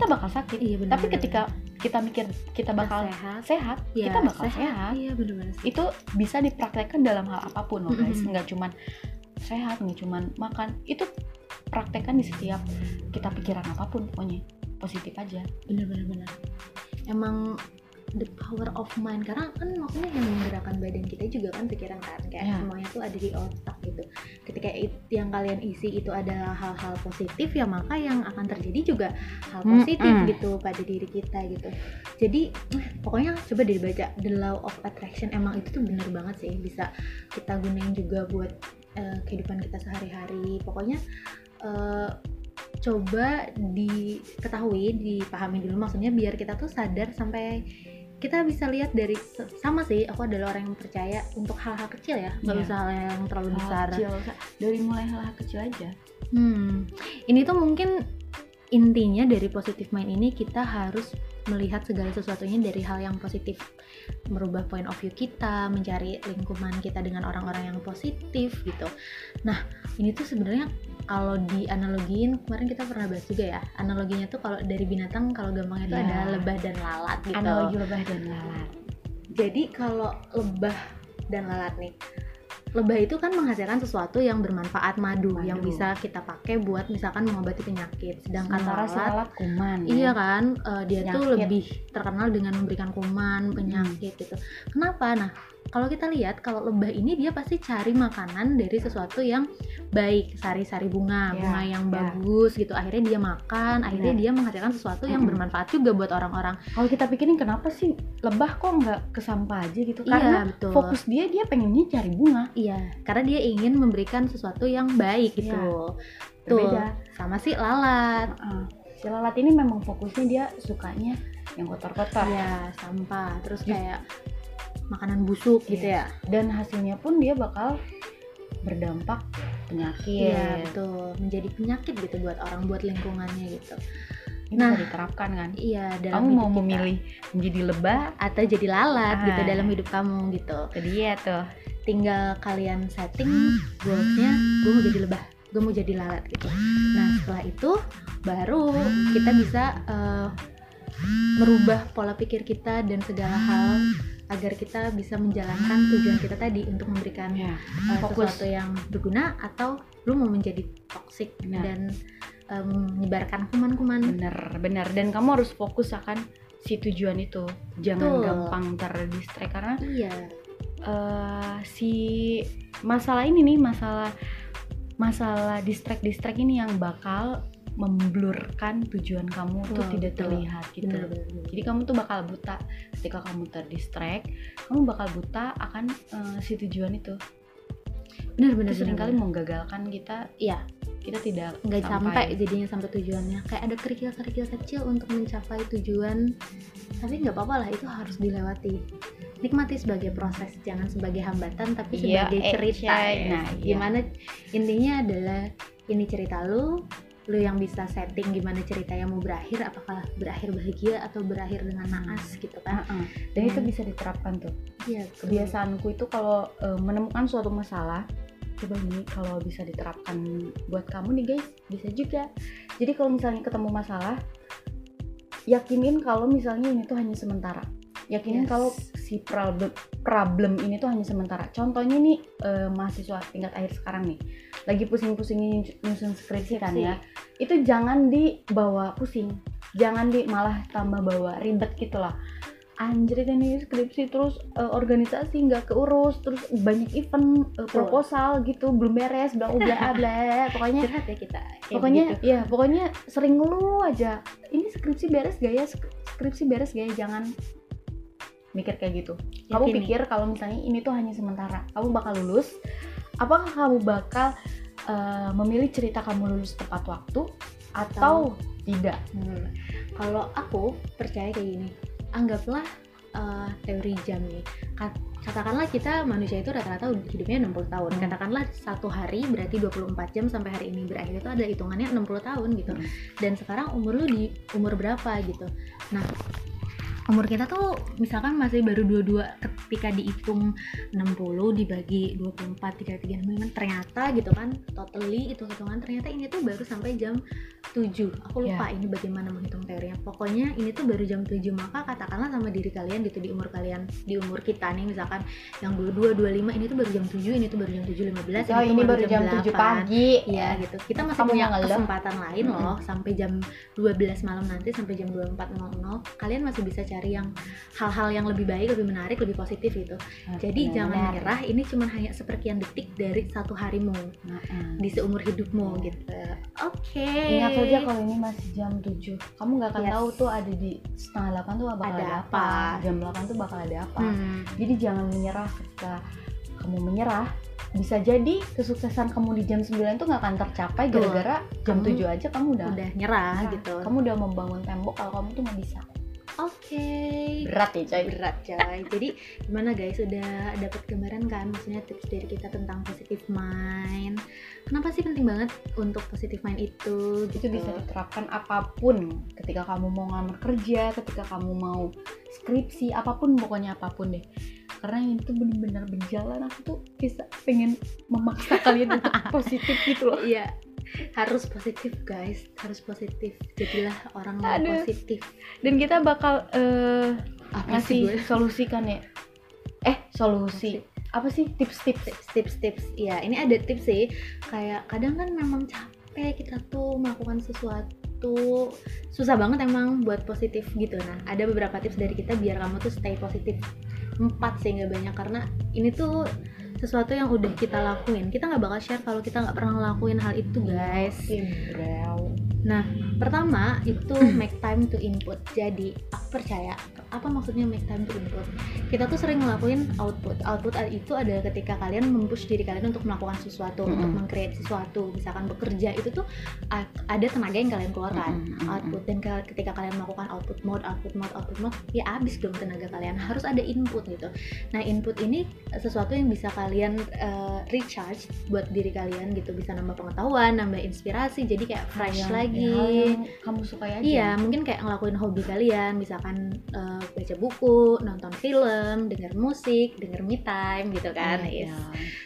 kita bakal sakit Iya bener. tapi ketika kita mikir kita bakal sehat, sehat ya, kita bakal sehat, Iya bener-bener. sih. itu bisa dipraktekkan dalam hal apa pun loh guys Mhm. nggak cuman sehat nggak cuman makan itu praktekkan di setiap kita pikiran apa pun pokoknya positif aja Bener-bener bener. Emang the power of mind. Karena kan maksudnya yang menggerakkan badan kita juga kan pikiran kan kayak Iya. semuanya tuh ada di otak gitu. Ketika it- yang kalian isi itu adalah hal-hal positif ya maka yang akan terjadi juga hal positif Mm-mm. gitu pada diri kita gitu. Jadi eh, pokoknya coba dibaca the law of attraction. Emang itu tuh bener banget sih bisa kita gunain juga buat eh, kehidupan kita sehari-hari. Pokoknya eh, coba diketahui dipahami dulu maksudnya biar kita tuh sadar sampai kita bisa lihat dari sama sih aku adalah orang yang percaya untuk hal-hal kecil ya nggak Iya. usah hal yang terlalu Hal besar kecil dari mulai hal kecil aja Hmm, ini tuh mungkin intinya dari positive mind ini kita harus melihat segala sesuatunya dari hal yang positif, merubah point of view kita, mencari lingkungan kita dengan orang-orang yang positif gitu. Nah, ini tuh sebenarnya kalau dianalogiin kemarin kita pernah bahas juga ya, analoginya tuh kalau dari binatang kalau gampangnya itu Ya. ada lebah dan lalat gitu. analogi lebah dan lalat Jadi kalau lebah dan lalat nih, lebah itu kan menghasilkan sesuatu yang bermanfaat madu, Madu. yang bisa kita pakai buat misalkan mengobati penyakit. Sedangkan sementara lalat, kuman iya ya. kan, eh, dia tuh Penyakit. lebih terkenal dengan memberikan kuman, penyakit gitu. Kenapa? Nah, kalau kita lihat kalau lebah ini dia pasti cari makanan dari sesuatu yang baik, sari-sari bunga, Ya, bunga yang ya. bagus gitu. Akhirnya dia makan, akhirnya dia menghasilkan sesuatu yang Mm-mm. bermanfaat juga buat orang-orang. kalau kita pikirin kenapa sih lebah kok nggak ke sampah aja gitu Iya, karena betul. fokus dia dia pengennya cari bunga Iya, karena dia ingin memberikan sesuatu yang baik gitu. Iya. Tuh, berbeda sama si lalat. Heeh. si lalat ini memang fokusnya dia sukanya yang kotor-kotor Ya, sampah. Terus kayak makanan busuk gitu Iya. ya. dan hasilnya pun dia bakal berdampak penyakit Iya, betul. Menjadi penyakit gitu buat orang, buat lingkungannya gitu. ini Nah. bisa diterapkan kan Iya, dalam kamu mau kita. memilih menjadi lebah atau jadi lalat gitu Ah. dalam hidup kamu gitu. itu dia tuh Tinggal kalian setting goalsnya, gue mau jadi lebah, gue mau jadi lalat gitu. Nah, setelah itu baru kita bisa eh, merubah pola pikir kita dan segala hal agar kita bisa menjalankan tujuan kita tadi untuk memberikan ya uh, Fokus. sesuatu yang berguna atau lu mau menjadi toksik Benar. dan um, menyebarkan kuman-kuman bener bener dan kamu harus fokus akan si tujuan itu jangan Betul. gampang terdistract karena iya eh, si masalah ini nih masalah masalah distract distract ini yang bakal memblurkan tujuan kamu tuh Wah, tidak betul. terlihat gitu benar benar jadi kamu tuh bakal buta ketika kamu terdistract kamu bakal buta akan eh, si tujuan itu benar benar sering kali menggagalkan kita Iya. kita tidak nggak sampai jadinya sampai tujuannya kayak ada kerikil-kerikil kecil untuk mencapai tujuan tapi nggak apa-apa lah itu harus dilewati nikmati sebagai proses jangan sebagai hambatan tapi Iya, sebagai eh, cerita Shay. ya. Nah, iya. gimana intinya adalah ini cerita lu lu yang bisa setting gimana ceritanya mau berakhir apakah berakhir bahagia atau berakhir dengan naas gitu kan Heeh. dan itu bisa diterapkan tuh. Iya kebiasaanku itu kalau eh, menemukan suatu masalah coba ini kalau bisa diterapkan buat kamu nih guys. Bisa juga. Jadi kalau misalnya ketemu masalah yakinin kalau misalnya ini tuh hanya sementara. Yakinin Yes. kalau si problem problem ini tuh hanya sementara. Contohnya nih eh, mahasiswa tingkat akhir sekarang nih. Lagi pusing-pusing nyusun skripsi kan ya. Itu jangan dibawa pusing. Jangan di malah tambah bawa ribet gitu lah anjir ini skripsi terus eh, organisasi nggak keurus terus banyak event eh, proposal gitu belum beres bla bla bla pokoknya curhat ya kita Kayak pokoknya begitu. ya pokoknya sering ngeluh aja. Ini skripsi beres gak ya? Sk- skripsi beres gak ya? Jangan mikir kayak gitu kamu Yakini. pikir kalau misalnya ini tuh hanya sementara kamu bakal lulus apakah kamu bakal eh, memilih cerita kamu lulus tepat waktu atau tidak Hmm. Kalau aku percaya kayak gini, anggaplah eh, teori jam nih. Kat- Katakanlah kita manusia itu rata-rata hidupnya 60 tahun. Hmm. Katakanlah satu hari berarti 24 jam sampai hari ini berakhir itu ada hitungannya 60 tahun gitu. Hmm. Dan sekarang umur lu di umur berapa gitu. Nah, umur kita tuh misalkan masih baru 22 ketika dihitung 60 dibagi 24 33 65 ternyata gitu kan totally itu hitungan ternyata ini tuh baru sampai jam 7 aku lupa ini bagaimana menghitung teorinya pokoknya ini tuh baru jam 7 maka katakanlah sama diri kalian gitu di umur kalian di umur kita nih misalkan yang 22 25 ini tuh baru jam 7 ini tuh baru jam 7 15 oh ini baru jam 7 8. pagi Iya gitu. Kita masih Kamu punya kesempatan lain loh sampai jam 12 malam nanti sampai jam 24.00. Kalian masih bisa cari yang hal-hal yang lebih baik, lebih menarik, lebih positif gitu. Jadi Benar. jangan menyerah. Ini cuma hanya seperkian detik dari satu harimu di seumur hidupmu gitu. Oke. Ingat saja kalau ini masih jam 7 Kamu gak akan Yes. tahu tuh ada di setengah 8 tuh bakal Ada ada, apa. apa. Jam 8 tuh bakal ada apa Hmm, Jadi jangan menyerah ketika kamu menyerah Bisa jadi kesuksesan kamu di jam 9 tuh gak akan tercapai gara-gara jam Kamu 7 aja kamu udah, udah nyerah Nah, gitu. Kamu udah membangun tembok kalau kamu tuh gak bisa Oke. Berat ya coy berat coy jadi gimana guys? Udah dapat gambaran kan? Maksudnya tips dari kita tentang positive mind. Kenapa sih penting banget untuk positive mind itu Itu gitu? bisa diterapkan apa pun. Ketika kamu mau ngelamar kerja Ketika kamu mau skripsi Apa pun pokoknya apa pun deh. Karena ini tuh bener-bener berjalan aku tuh bisa pengen memaksa kalian untuk positif gitu loh. Iya harus positif guys. Harus positif. Jadilah orang yang Aduh. positif. Dan kita bakal eh, apa sih gue ngasih solusi kan ya? Eh solusi. Apa sih? Tips-tips. Tips tips tips. Ya ini ada tips sih. Kayak kadang kan memang capek kita tuh melakukan sesuatu. Susah banget emang buat positif gitu. Nah ada beberapa tips dari kita biar kamu tuh stay positif. Empat sih nggak banyak. Karena ini tuh sesuatu yang udah kita lakuin. Kita nggak bakal share kalau kita nggak pernah ngelakuin hal itu guys. Oke, bro. pertama itu make time to input. Jadi aku percaya apa maksudnya make time to input? Kita tuh sering ngelakuin output. Output itu adalah ketika kalian mempush diri kalian untuk melakukan sesuatu Mm-mm. untuk mengcreate sesuatu. Misalkan bekerja itu tuh ada tenaga yang kalian keluarkan. Mm-mm, mm-mm. output. Dan ketika kalian melakukan output mode output mode output mode ya habis dong tenaga kalian. Harus ada input gitu. Nah input ini sesuatu yang bisa kalian eh, recharge buat diri kalian gitu. Bisa nambah pengetahuan nambah inspirasi. Jadi kayak fresh Yang- lagi hal yang kamu sukai aja Iya, mungkin kayak ngelakuin hobi kalian, misalkan eh, baca buku, nonton film, denger musik, denger me time gitu kan. Iya. Yes.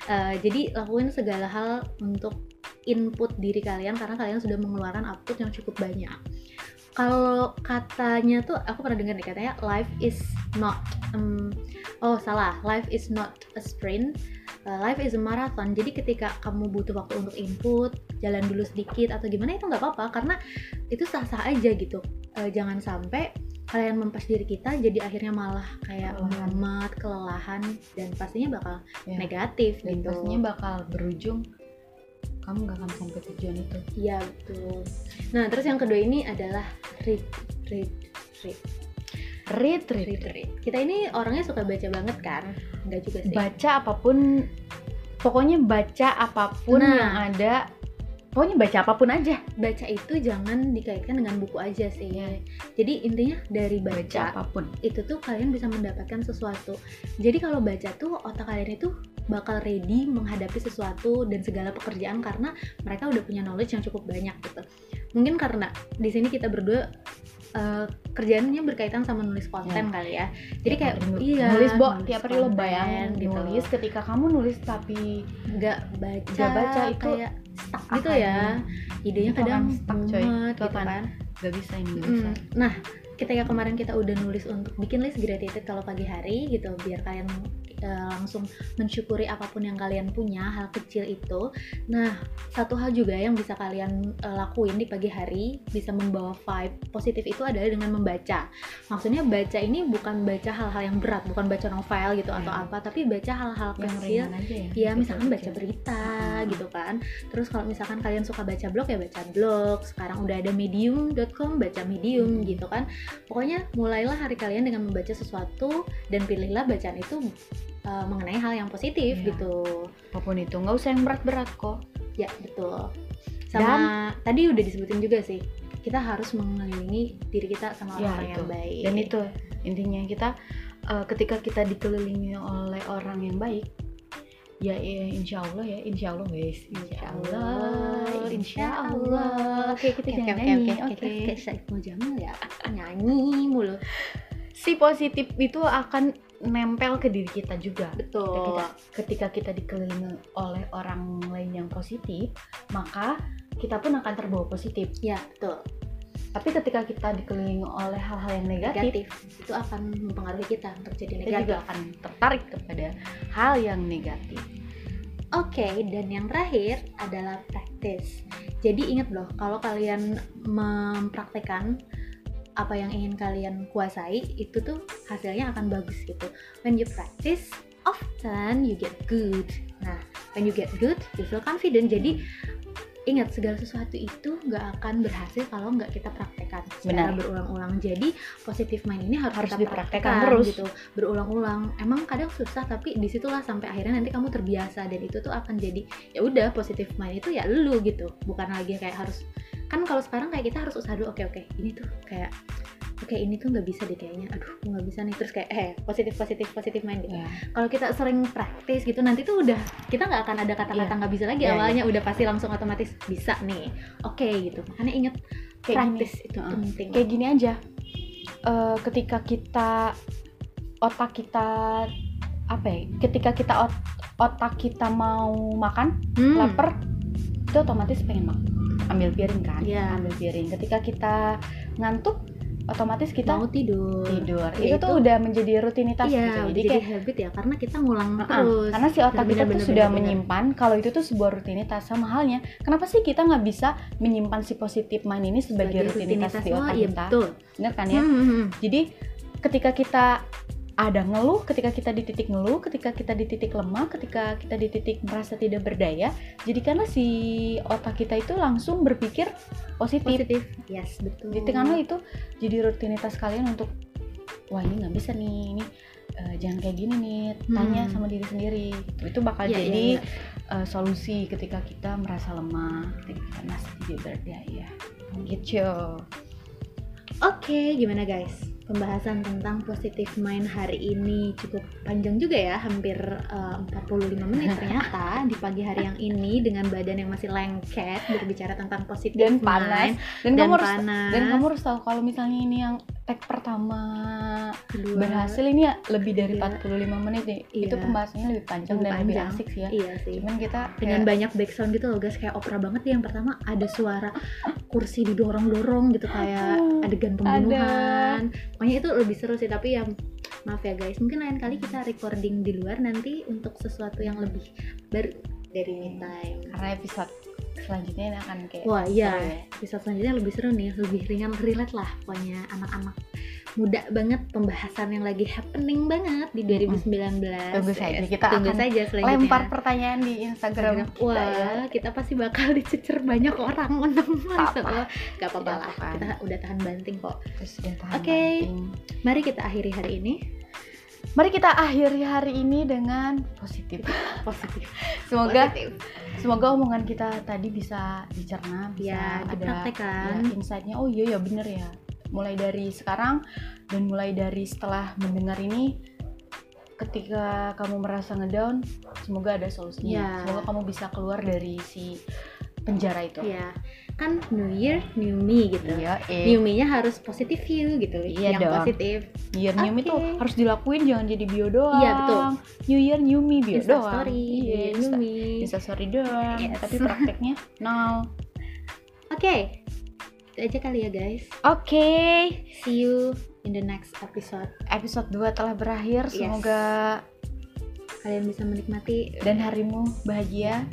Eh, jadi lakuin segala hal untuk input diri kalian karena kalian sudah mengeluarkan output yang cukup banyak. Kalau katanya tuh aku pernah dengar nih katanya life is not em, oh salah life is not a sprint uh, life is a marathon. Jadi ketika kamu butuh waktu untuk input jalan dulu sedikit atau gimana itu nggak apa-apa. Karena itu sah-sah aja gitu. Uh, jangan sampai kalian mempas diri kita jadi akhirnya malah kayak mumet kelelahan dan pastinya bakal Ya. negatif dan gitu. pastinya bakal berujung kamu gak akan sampai tujuan itu. Iya betul. Nah terus yang kedua ini adalah read, read, read, read read, read, read. Kita ini orangnya suka baca banget kan? Enggak juga sih. baca apa pun pokoknya baca apa pun Nah. yang ada pokoknya baca apa pun aja baca itu jangan dikaitkan dengan buku aja sih. Iya. Jadi intinya dari baca baca, apa pun itu tuh kalian bisa mendapatkan sesuatu. Jadi kalau baca tuh otak kalian itu bakal ready menghadapi sesuatu dan segala pekerjaan karena mereka udah punya knowledge yang cukup banyak gitu. Mungkin karena di sini kita berdua eh, kerjaannya berkaitan sama nulis konten kali ya. Jadi kayak Tiap hari nu- iya nulis bo nulis tiap hari lo bayangin gitu. nulis ketika kamu nulis tapi nggak baca, Nggak baca itu kayak stuck gitu ya. Idenya itu kadang stuck, coy. gitu kan. gak bisa ini gak Mm. bisa Nah, ketika kemarin kita udah nulis untuk bikin list graded kalau pagi hari gitu, biar kalian eh, langsung mensyukuri apa pun yang kalian punya hal kecil itu. Nah satu hal juga yang bisa kalian eh, lakuin di pagi hari bisa membawa vibe positif itu adalah dengan membaca. Maksudnya baca ini bukan baca hal-hal yang berat bukan baca novel gitu atau Ya. apa tapi baca hal-hal yang kecil. ya. Ya misalkan baca berita Hmm. gitu kan. Terus kalau misalkan kalian suka baca blog ya baca blog. Sekarang udah ada medium.com baca medium Hmm. gitu kan. Pokoknya mulailah hari kalian dengan membaca sesuatu dan pilihlah bacaan itu uh, mengenai hal yang positif Iya. gitu apa pun itu nggak usah yang berat-berat kok ya betul sama tadi udah disebutin juga sih kita harus mengelilingi diri kita sama Ya, orang itu. yang baik dan itu intinya kita eh, ketika kita dikelilingi oleh orang yang baik ya, ya insya Allah ya insya Allah wes insya Allah insya Allah Oke, kita Oke, jangan oke, nyanyi. oke, kayak Saiful Jamil ya. Nyanyi mulu. si positif itu akan nempel ke diri kita juga Betul. ketika, ketika kita dikelilingi oleh orang lain yang positif maka kita pun akan terbawa positif Ya, betul. tapi ketika kita dikelilingi oleh hal-hal yang negatif, Negatif itu akan mempengaruhi kita untuk jadi kita negatif. juga akan tertarik kepada hal yang negatif Oke, dan yang terakhir adalah praktis. Jadi ingat loh, kalau kalian mempraktekkan apa yang ingin kalian kuasai, itu tuh hasilnya akan bagus gitu. When you practice, often you get good. Nah, when you get good, you feel confident. Jadi ingat segala sesuatu itu nggak akan berhasil kalau nggak kita praktekkan secara Benar. berulang-ulang. Jadi positive mind ini harus, Harus kita dipraktekkan praktekkan terus. gitu berulang-ulang. Emang kadang susah tapi di situlah sampai akhirnya nanti kamu terbiasa dan itu tuh akan jadi ya udah positive mind itu ya lu gitu. Bukan lagi kayak harus kan kalau sekarang kayak kita harus usaha dulu. Oke oke ini tuh kayak oke ini tuh nggak bisa deh kayaknya. Aduh nggak bisa nih terus kayak eh positif positif positif mind gitu ya kalau kita sering praktis gitu nanti tuh udah kita nggak akan ada kata-kata Iya. nggak bisa lagi Iya, awalnya udah pasti langsung otomatis bisa nih oke gitu makanya inget kayak gini praktis itu Heeh. penting kayak gini aja Eh, ketika kita otak kita apa ya ketika kita ot- otak kita mau makan Hmm, lapar itu otomatis pengen makan ambil piring kan? Iya. ambil piring. Ketika kita ngantuk otomatis kita mau tidur. Tidur. Ya, itu tuh udah menjadi rutinitas iya gitu. Jadi jadi kayak habit ya karena kita ngulang Heeh, terus. Karena si otak Bener, kita tuh bener, sudah bener, bener. menyimpan kalau itu tuh sebuah rutinitas. Sama halnya kenapa sih kita nggak bisa menyimpan si positif mind ini sebagai, rutinitas, di oh otak iya kita? betul. Bener kan ya? Hmm, hmm, hmm. jadi ketika kita ada ngeluh, ketika kita di titik ngeluh, ketika kita di titik lemah, ketika kita di titik merasa tidak berdaya, jadi karena si otak kita itu langsung berpikir positif. positif yes betul Jadi karena itu jadi rutinitas kalian untuk wah ini nggak bisa nih, ini eh, jangan kayak gini nih, tanya Hmm. sama diri sendiri. Itu bakal Iya, iya, jadi iya. eh, solusi ketika kita merasa lemah, ketika kita merasa tidak berdaya. Gitu. Oke, gimana guys? Pembahasan tentang positive mind hari ini cukup panjang juga ya, hampir eh, 45 menit ternyata di pagi hari yang ini dengan badan yang masih lengket berbicara tentang positive Dan mind panas. Dan, dan kamu harus panas. dan kamu harus tahu kalau misalnya ini yang tag pertama Kedua, berhasil ini ya lebih dari Iya. 45 menit nih. Itu Iya. pembahasannya lebih panjang Lebih dan lebih panjang. asik sih ya. Iya sih. Cuman kita Dengan kayak- banyak background gitu loh guys, kayak opera banget ya. Yang pertama ada suara kursi didorong-dorong gitu kayak adegan pembunuhan. Pokoknya itu lebih seru sih, tapi ya maaf ya guys, mungkin lain kali kita recording di luar nanti untuk sesuatu yang lebih baru dari me time. karena episode selanjutnya ini akan kayak Wah iya, ya. episode selanjutnya lebih seru nih, lebih ringan, relate lah pokoknya anak-anak muda banget pembahasan yang lagi happening banget di 2019 Tunggu saja, kita tunggu akan saja selanjutnya Lempar pertanyaan di Instagram. Instagram. kita Wah, ya. kita pasti bakal dicecer banyak orang menang Apa? Gak apa-apa lah, kita udah tahan banting kok. Oke. banting. Mari kita akhiri hari ini Mari kita akhiri hari ini dengan positif. positif. Semoga Positif. semoga omongan kita tadi bisa dicerna, bisa Ya, ada dipraktekkan. ya, insight-nya. Oh iya ya bener ya. Mulai dari sekarang dan mulai dari setelah mendengar ini ketika kamu merasa ngedown, semoga ada solusinya. Ya. Semoga kamu bisa keluar dari si penjara itu. Ya, kan New Year, New Me gitu. Iya, eh. New Me-nya harus positive view gitu, Iya yang dong. positif. Year New Me Oke. tuh harus dilakuin jangan jadi bio doang. Iya, betul. New Year New Me bio Insta doang. story, Iya, New Me. Insta story doang. Yes. Tapi prakteknya nol. Oke, itu aja kali ya guys. Oke. See you in the next episode. Episode 2 telah berakhir. Yes. Semoga kalian bisa menikmati dan harimu bahagia.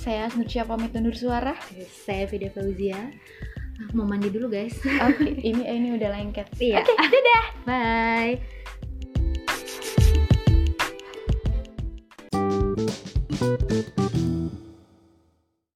Saya Nurcia pamit undur suara. saya Vida Fauzia Ah, mau mandi dulu guys Oke, ini ini udah lengket. iya Oke, dadah. bye